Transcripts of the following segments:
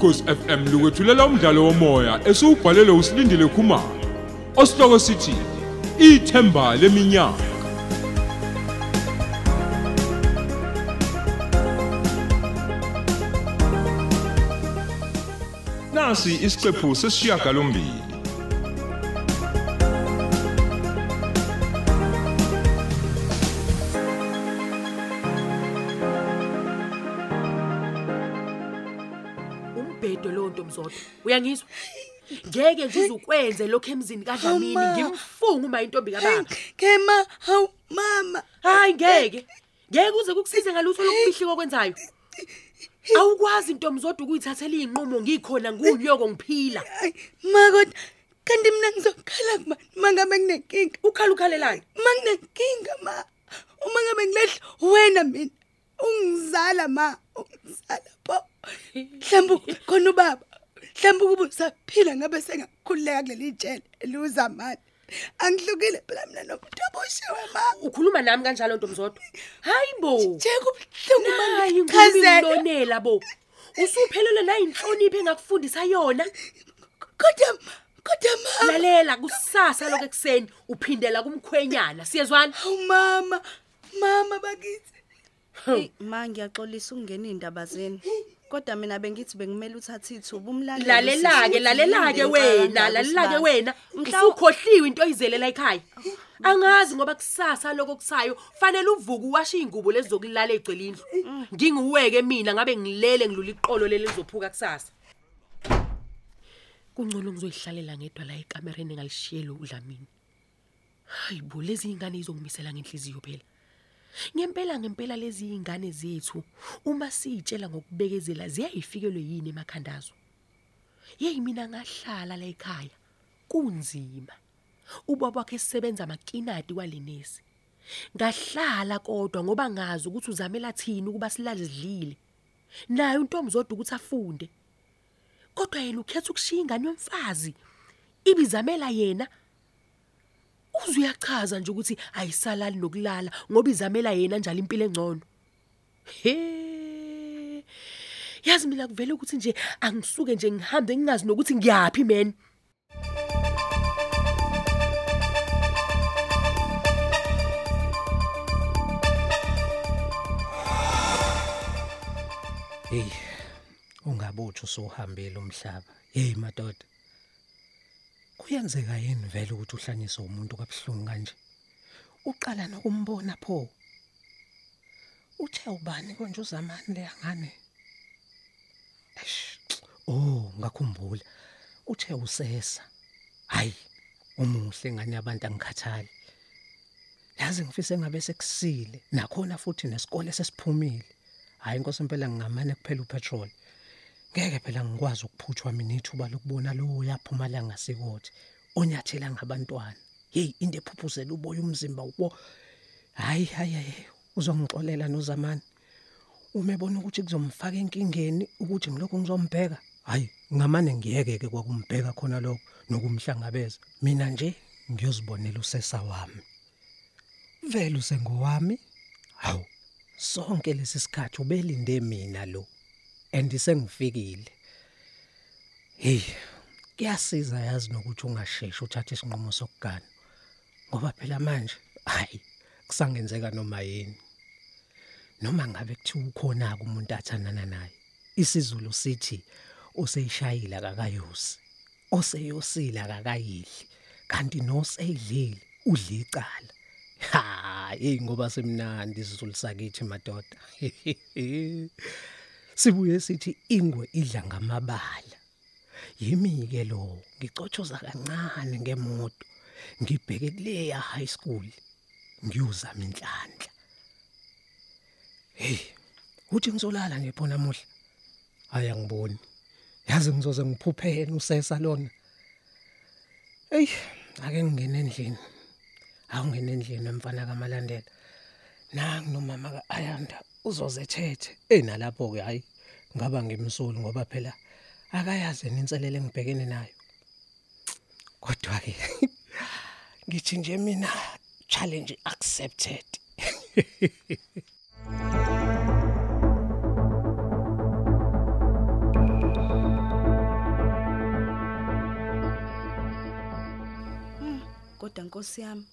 ukhosi FM lukwethulela umdlalo womoya esiubhalelwe usilindile Khumalo osihloko sithi ithemba leminyaka. Nasi isiqephu sesishiyagalombili uyangizwa ngeke nje uzukwenze lokho emzini kaDlamini Hawu, ma. ngimfunga uma intombi kababa Kema, hawu mama. hayi ngeke ngeke uze kukusize ngalutho lokufihlika okwenzayo awukwazi ntomzodwa ukuyithathela izinqumo ngikhona ngunyoko ngiphila Hayi, ma kodwa kanti mina ngizokhala kuba mangabe nginenkinga. ukhala ukhalelani Manginenkinga ma. Uma ngabe ngilehla wena mina ungizala ma, ungizala pho. Mhlawumbe khona ubaba. Mhlawumbe kuba usaphila ngabe sengakhululeka kuleli jele eluzamani. Angihlukile phela mina nomuntu oboshiwe ma. ukhuluma nami kanjalo ntomzodwa hayi bo Nje kubhlungu hayi mangichazela. ngilonela bo usuphelele la inhlonipho engakufundisa yona Kodwa kodwa mama. lalela kusasa lokho ekseni uphindela kumkhwenyana siyezwana Hawu mama, mama bakithi. Hey ma ngiyaxolisa ukungena indaba zeni. Kodwa mina bengithi bengimela uthathe ithuba umlaleli. lalela-ke lalela-ke wena lalela-ke wena. usukhohliwe into oyizelela ekhaya. Angazi ngoba kusasa lokho kusayo fanele uvuke uwashe iy'ngubo lezi zokulala egcela indlu nginguweke mina ngabe ngilele ngilula iqolo leli lizophuka kusasa. Kungcono ngizoyihlalela ngedwa la ekamereni engalishiyeli udlamini hayi bo lezi iy'ngane yizongimisela ngenhliziyo phela. Ngempela ngempela lezi iy'ngane zethu uma siyitshela ngokubekezela ziyayifikelwe yini emakhandazo yeyi mina ngahlala la ekhaya kunzima. Ubaba wakhe sisebenza makinati kwalenesi ngahlala kodwa ngoba ngazi ukuthi uzamela thini ukuba silale sidlile. Naye untombi zodwa ukuthi afunde. Kodwa yena ukhetha ukushiya ingane yomfazi ibizamela yena uze uyachaza nje ukuthi ayisalali nokulala ngoba izamela yena njalo impilo engcono he yazi mina kuvela ukuthi nje angisuke nje ngihambe ngingazi nokuthi ngiyaphi man Hey, ungabuthi usuhambile umhlaba. Hey madoda. Kuyenzeka yini vele ukuthi uhlanyiswe umuntu kabhlungu kanje? Uqala nokumbona pho. Uthe ubani konje uzamani leyangane? Eish. Oh, ngakhumbula. Uthe usesa. Hayi, umuhle ngani yabantu angikhathali. Yazi ngifise ngabe sekusile nakhona futhi nesikole sesiphumile. Hayi inkosi impela ngingamane kuphela upetrol. Ngeke phela ngikwazi ukuphuthwa mina ithuba lokubona lo yaphuma la ngasikothi onyathela ngabantwana. Hey into ephuphuzela uboya umzimba ubo. Hayi hayi hayi uzongixolela nozamani. Uma ebona ukuthi kuzomfaka enkingeni ukuthi ngilokho ngizombheka. Hayi ngamane ngiyeke ke kwakumbheka khona lokho nokumhlangabeza. Mina nje ngiyozibonela usesa wami. Vele usengowami. Hawu sonke lesi sikhathi ubelinde mina lo andisengifikile hey kuyasiza yazi nokuthi ungasheshi uthathe isinqumo sokugana ngoba phela manje hayi kusangenzeka noma yini. Noma ngabe kuthiwa ukhona ke umuntu athandana naye isizulu sithi useyishayila akakayosi oseyosila akakayidli kanti noseyidlile udla icala. Ha hey ngoba semnandi isizulu sakithi madoda. sibuye sithi ingwe idla ngamabala. Yimi ke lo ngicotshoza kancane ngemoto ngibheke kuleya high school ngiyuzama inhlanhla. Hey uthi ngizolala nje phona namuhla hayi angiboni. Yazi ngizoze ngiphuphene usesa lona. Hey ake ngingene endlini. Awungene endlini mfana kamalandela. nangu nomama kaAyanda uzozethethe enalapho ke hayi ngaba ngimsulu ngoba phela akayazi inselele engibhekene nayo. Kodwa ke ngithi nje mina challenge accepted. Ah, kodwa nkosi yami.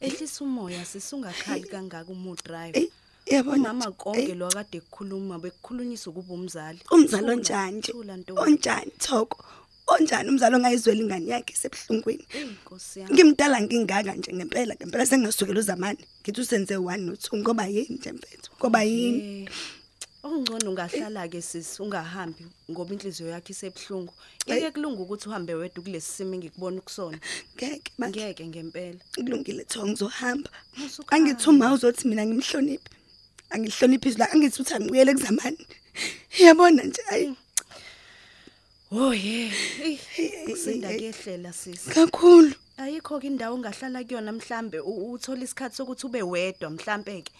Ehlisa umoya sisungakhali kangaka umu drive. Yabona Mama konke lo akade kukhuluma bekukhulunyiswa kuba umzali. umzali onjani nje? onjani thoko? Onjani umzali ongayizwela ingane yakhe sebhlungwini Ey Nkosi yami. ngimdala ngingaka nje ngempela ngempela sengasukela uzamani. Ngithi usenze 1 no 2 ngoba yini nje mfethu ngoba yini? Ongcono ungahlala ke sisi ungahambi ngoba inhliziyo yakhe isebhlungu. Ngeke kulunga ukuthi uhambe wedwa kulesi simo ngikubona kusona. ngeke Ngeke ngempela. kulungile thoko ngizohamba angithi uma uzothi mina ngimhloniphe angihloniphe izwi la angithi uthi angibuyele kuzamani yabona nje ayi Oh yeah. Kusinda kuyehlela sisi. kakhulu Ayikho ke indawo ongahlala kuyona mhlambe u- uthola isikhathi sokuthi ube wedwa mhlambe ke.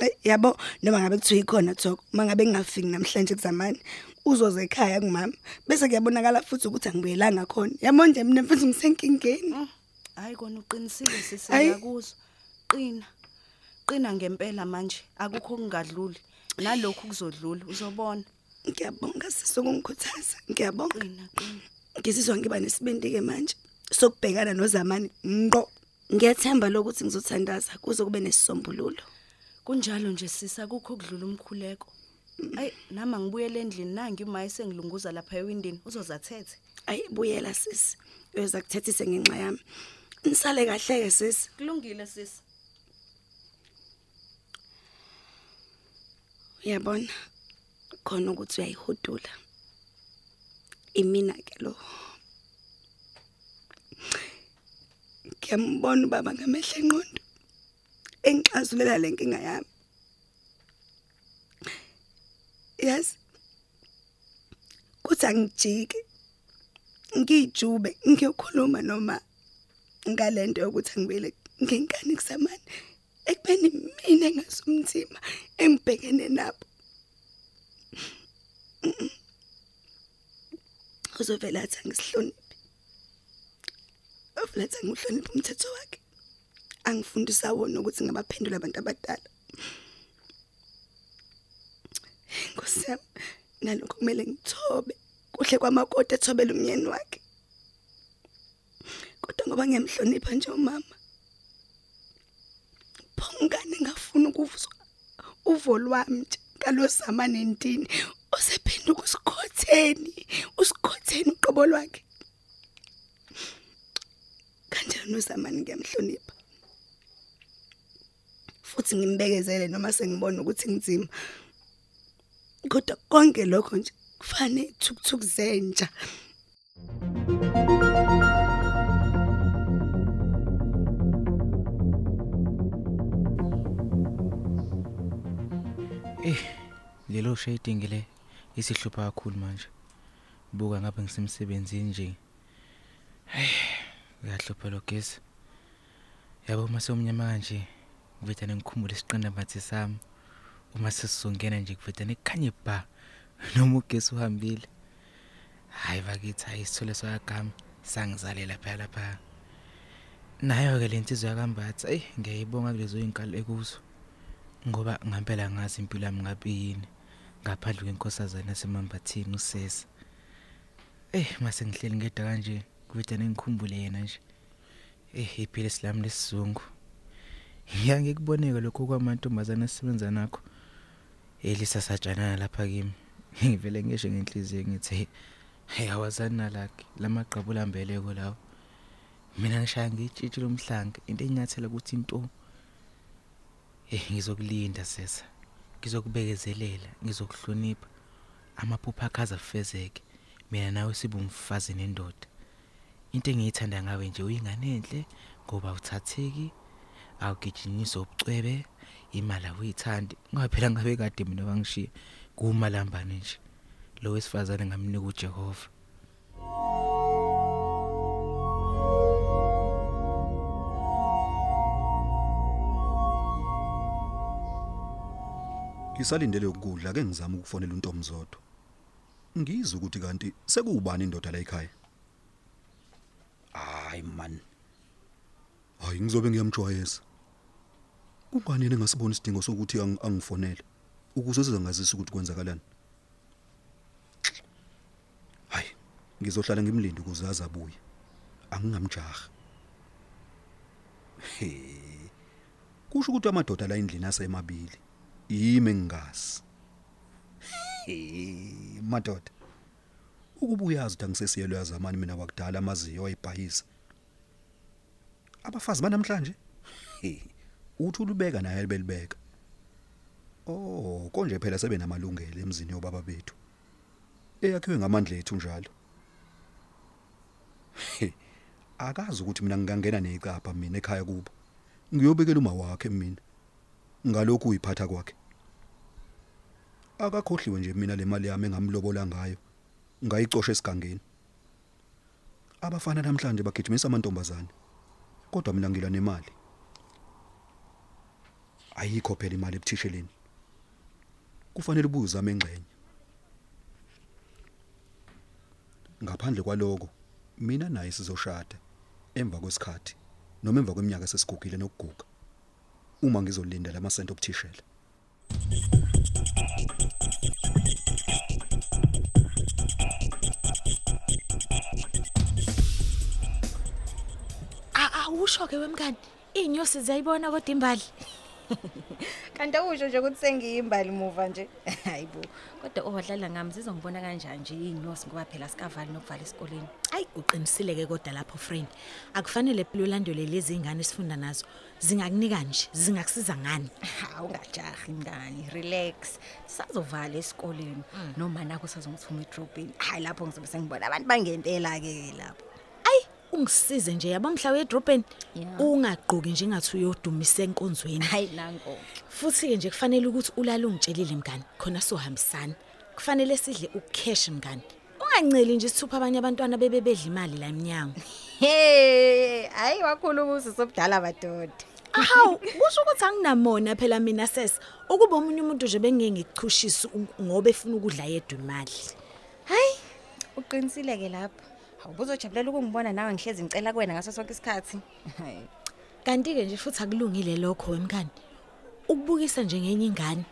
Eh, yabo noma ngabe kuthiwa ikhona thoko mangabe ngingafiki namhlanje kuzamani uzoze ekhaya kumama bese kuyabonakala futhi ukuthi angibuyelanga khona yabo nje mina mfethu ngisenkingeni Hayi kona uqinisile sisi Ayi. ngiyakuzwa. Qina. Qina ngempela manje akukho kungadluli. Nalokhu kuzodlula uzobona. ngiyabonga sisokungikhuthaza ngiyabonga Qina qina. ngizizwa ngiba nesibindi ke manje sokubhekana nozamani ngqo ngiyathemba lokuthi ngizothandaza kuze kube nesisombululo Kunjalo nje sisa kukho kudlula umkhuleko. Ay nama ngibuyele endlini nangi umaye sengilunguza lapha ewindini uzozathethe. ayi buyela sisi uyoza kuthethise ngenxa yami. Nisale kahle ke sisi Kulungile sisi. uyabona? Khona ukuthi uyayihudula. Imina ke lo. Ngiyambona ubaba ngamehla enqondo engixazulela lenkinga yami. Yazi kuthi angijike ngijube ngiyokhuluma noma ngalento yokuthi angibele ngenkani kusamani ekubeni mina engasumthima engibhekene nabo. Mm-mm. uzovela athi angisihloniphi ovela athi angihloniphi umthetho wakhe. Angifundisa wona ukuthi ngabaphendula abantu abadala. Nkosi yami nalokho kumele ngithobe. Kuhle kwamakoti ethobela umnyeni wakhe. Kodwa ngoba ngiyamhlonipha nje umama phongane ngafuna ukuzwa uvo lwami nje kalosama nentini. Osephinda ukusikhotheni usikhotheni uqobo lwakhe. Kanjalo nozamani ngiyamhlonipha. Futhi ngimbekezele noma sengibona ukuthi ngizima kodwa konke lokho nje kufane ithukuthuku zenja Eh, lelo shading le isihlupha kakhulu manje. Buka ngabe ngisemsebenzini nje. Hey, uyahlupha lo gesi. Yabo mase umnyama kanje, ngivethane ngikhumbule isiqinda bathi sami. Uma sesizongena nje kuvethane kukhanye ba noma ugesi uhambile. Hayi bakithi hayi isithole sakagama sangizalela phela lapha. Nayo ke lensizwa yakambathi, ey ngiyayibonga kulezo inkalo ekuzo. ngoba ngempela ngazi impilo yami ngabe yini ngaphandle kwenkosazana yasemambathini usesa eh mase ngihleli ngedwa kanje kuvethane ngikhumbule yena nje eh iphile isilami lesizungu ngiyake kuboneke lokho kwamantombazana asebenza nakho elisasatshana lapha kimi ngivele ngisho ngenhliziyo ngithi hey awazani nalakhe lamaqhabu lambeleko lawo mina ngishaya ngitshitshi lomhlange into enyathela ukuthi into Eh ngizokulinda sesa. Ngizokubekezelela, ngizokuhlonipha. Amaphupho akho azafezeke. Mina nawe sibe umfazi nendoda. Into engiyithanda ngawe nje uyingane enhle ngoba uthatheki, awugijinyiswa ubucwebe, imali awuyithandi. Ngoba phela ngabe kade mina wangishiya kumalambane nje. Lo wesifazane ngamnika uJehova. Ngisalindele ukudla ke ngizama ukufonela uNtomi Zodwa. Ngizwe ukuthi kanti sekuubani indoda la ekhaya. Hayi man. Hayi ngizobe ngiyamjwayeza. Kungani yena engasiboni isidingo sokuthi ang- angifonele ukuze sizongazisa ukuthi kwenzakalani. Hayi, ngizohlala ngimlinde ukuze azabuye. Angingamjaha. kusho ukuthi amadoda la endlini asemabili yimi engingazi He, madoda ukuba uyazi ukuthi angisesiyelo yazamani mina wakudala amaziyo ayibhayisa abafazi banamhlanje He, uthi ulubeka naye belibeka oh konje phela sebe namalungelo emzini yobaba bethu. Eyakhiwe ngamandla ethu njalo. Akazi ukuthi mina ngingangena necapha mina ekhaya kubo. Ngiyobekela uma wakhe mina ngalokhu uyiphatha kwakhe. Akakhohliwe nje mina le mali yami engamlobola ngayo ngayicosha esigangeni. Abafana namhlanje bagijimisa amantombazane kodwa mina ngila nemali. Ayikho phela imali ebuthisheleni. Kufanele ubuze amengxenye. Ngaphandle kwaloko mina naye sizoshada emva kwesikhathi noma emva kweminyaka sesigugile nokuguga uma ngizolinda lamasento obuthishela. Awusho ke wemkani inyosi ziyayibona kodwa imbali kanti awusho nje ukuthi sengiyimbali muva nje. Hayibo kodwa owadlala ngami zizongibona kanjani nje iy'nyosi ngoba phela sikavali nokuvala esikoleni. Ayi uqinisile ke kodwa lapho friend. Akufanele phela ulandele lezi ingane esifunda nazo zingakunika nje zingakusiza ngani? Hawu ungajahi ngani relax. Sazovala esikoleni. Noma nakho sazongithuma edrobheni. Hayi lapho ngizobe sengibona abantu bangentela-ke lapho. ayi ungisize nje yabo mhla wedrobheni? Ya. ungagqoki nje engathi uyodumise enkonzweni. Hayi nanko-ke futhi-ke nje kufanele ukuthi ulale ungitshelile mngani khona sohambisana kufanele sidle ucash mngani. Unganceli nje isithupha abanye abantwana bebe bedla imali la emnyango. He hhayi wakhuluma usisobudala madoda ahawu kusho ukuthi anginamona phela mina ses ukuba omunye umuntu nje bengeke ngichushise u- ngoba efuna ukudla yedwa imali. Hayi uqinisile-ke lapho. Hawu buzojabulela ukungibona nawe ngihlezi ngicela kuwena ngaso sonke isikhathi Hayi. kanti-ke nje futhi akulungile lokho wemkani ukubukisa nje ngenye ingane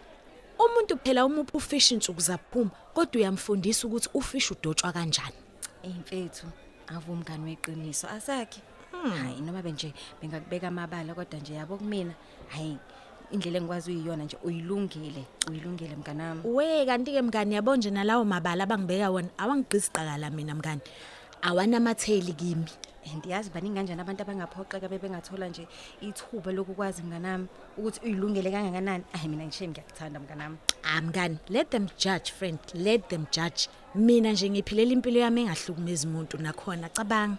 umuntu phela umuphi ufishi insuku zaphuma kodwa uyamfundisa ukuthi ufishi udotshwa kanjani Imfethu, avumngani weqiniso asakhe. Hayi noma benje bengakubeka amabala kodwa nje yabo kumina, hayi indlela engikwazi uyiyona nje uyilungile, uyilungile mnganami. we kanti-ke mngani yabo nje nalawo mabala abangibeka wona awangigqisi qakala mina mngani awanamatheli kimi Ndiyazi baningi kanjani abantu abangaphoxeka bebengathola nje ithuba lokukwazi mnganami ukuthi uyilungele kangakanani. Hayi mina ngisho ngiyakuthanda mnganami. ah mngani let them judge friend let them judge mina nje ngiphilela impilo yami engahlukumezi umuntu nakhona cabanga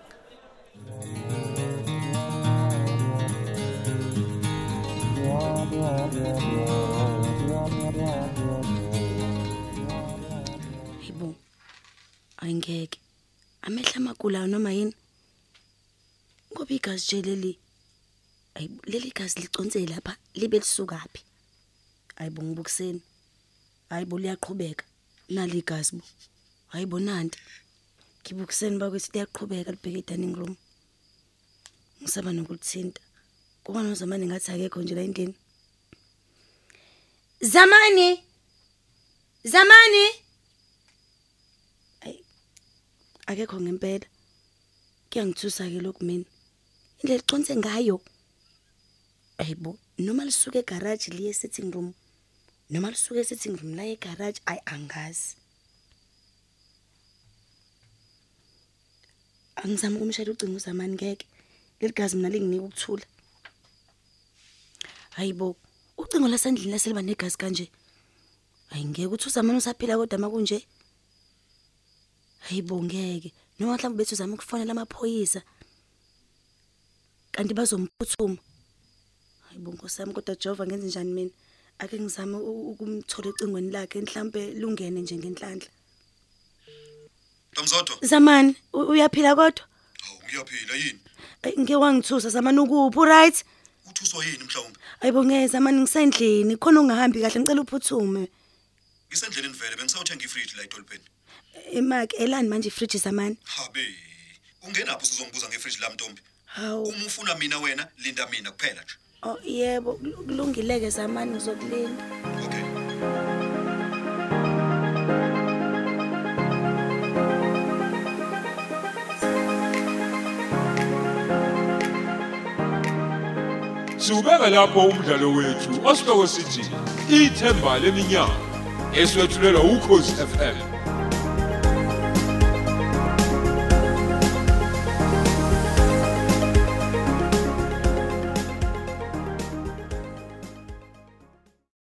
Hayibo. Ayingeke. Amehla amakula noma yini? Ngoba igazi nje leli. Hayibo, leli gazi liconse lapha libe lisukaphi? Hayibo ngibukiseni. Hayibo liyaqhubeka. Nali igazi bo. Hayibo nanti. Ngibukiseni bakwethu liyaqhubeka libheke dining room. Ngisaba nokulithinta. Kuba nozamani ngathi akekho nje la endlini. Zamani! Zamani! Ay. Akekho ngempela. Kuyangithusa ke lokhu mina. Indlela liconse ngayo. Ayibo, noma lisuke egarage liye sitting room. Noma lisuke sitting room la egarage ay angazi. Angizama ukumshayela ucingo uzamani ngeke. Leligazi mina linginika ukuthula. Hayibo, ucingo lasendlini laseliba negazi kanje. Ayingeke uthi uzamani usaphila kodwa makunje. Hayibo ngeke. Noma mhlawumbe bethu uzama ukufonela amaphoyisa. Kanti bazomphuthuma. Hayibo nkosami kodwa Jehova ngenze njani mina? Ake ngizame u- ukumthola ecingweni lakhe mhlambe lungene nje ngenhlanhla. Mzodwa, Zamani, u- uyaphila kodwa? hawu ngiyaphila yini? Ay, Ngeke wangithusa zamani ukuphi right? Uthuswa yini mhlawumbe? Ayibo ngeke zamani ngisendlini khona ungahambi kahle ngicela uphuthume. Ngisendleleni vele bengisawuthenga ifridge la edolpheni. Emak elani manje ifridge zamani? Habe. Ungenapho sizongibuza ngefridge lami Ntombi. Hawu. Uma ufuna mina wena, linda mina kuphela nje. Oh yebo, kulungileke zamani uzokulinda. Okay. Siubeka lapho umdlalo wethu osihloko sithi ithemba leminyaka eswetshulelwa ukhozi FM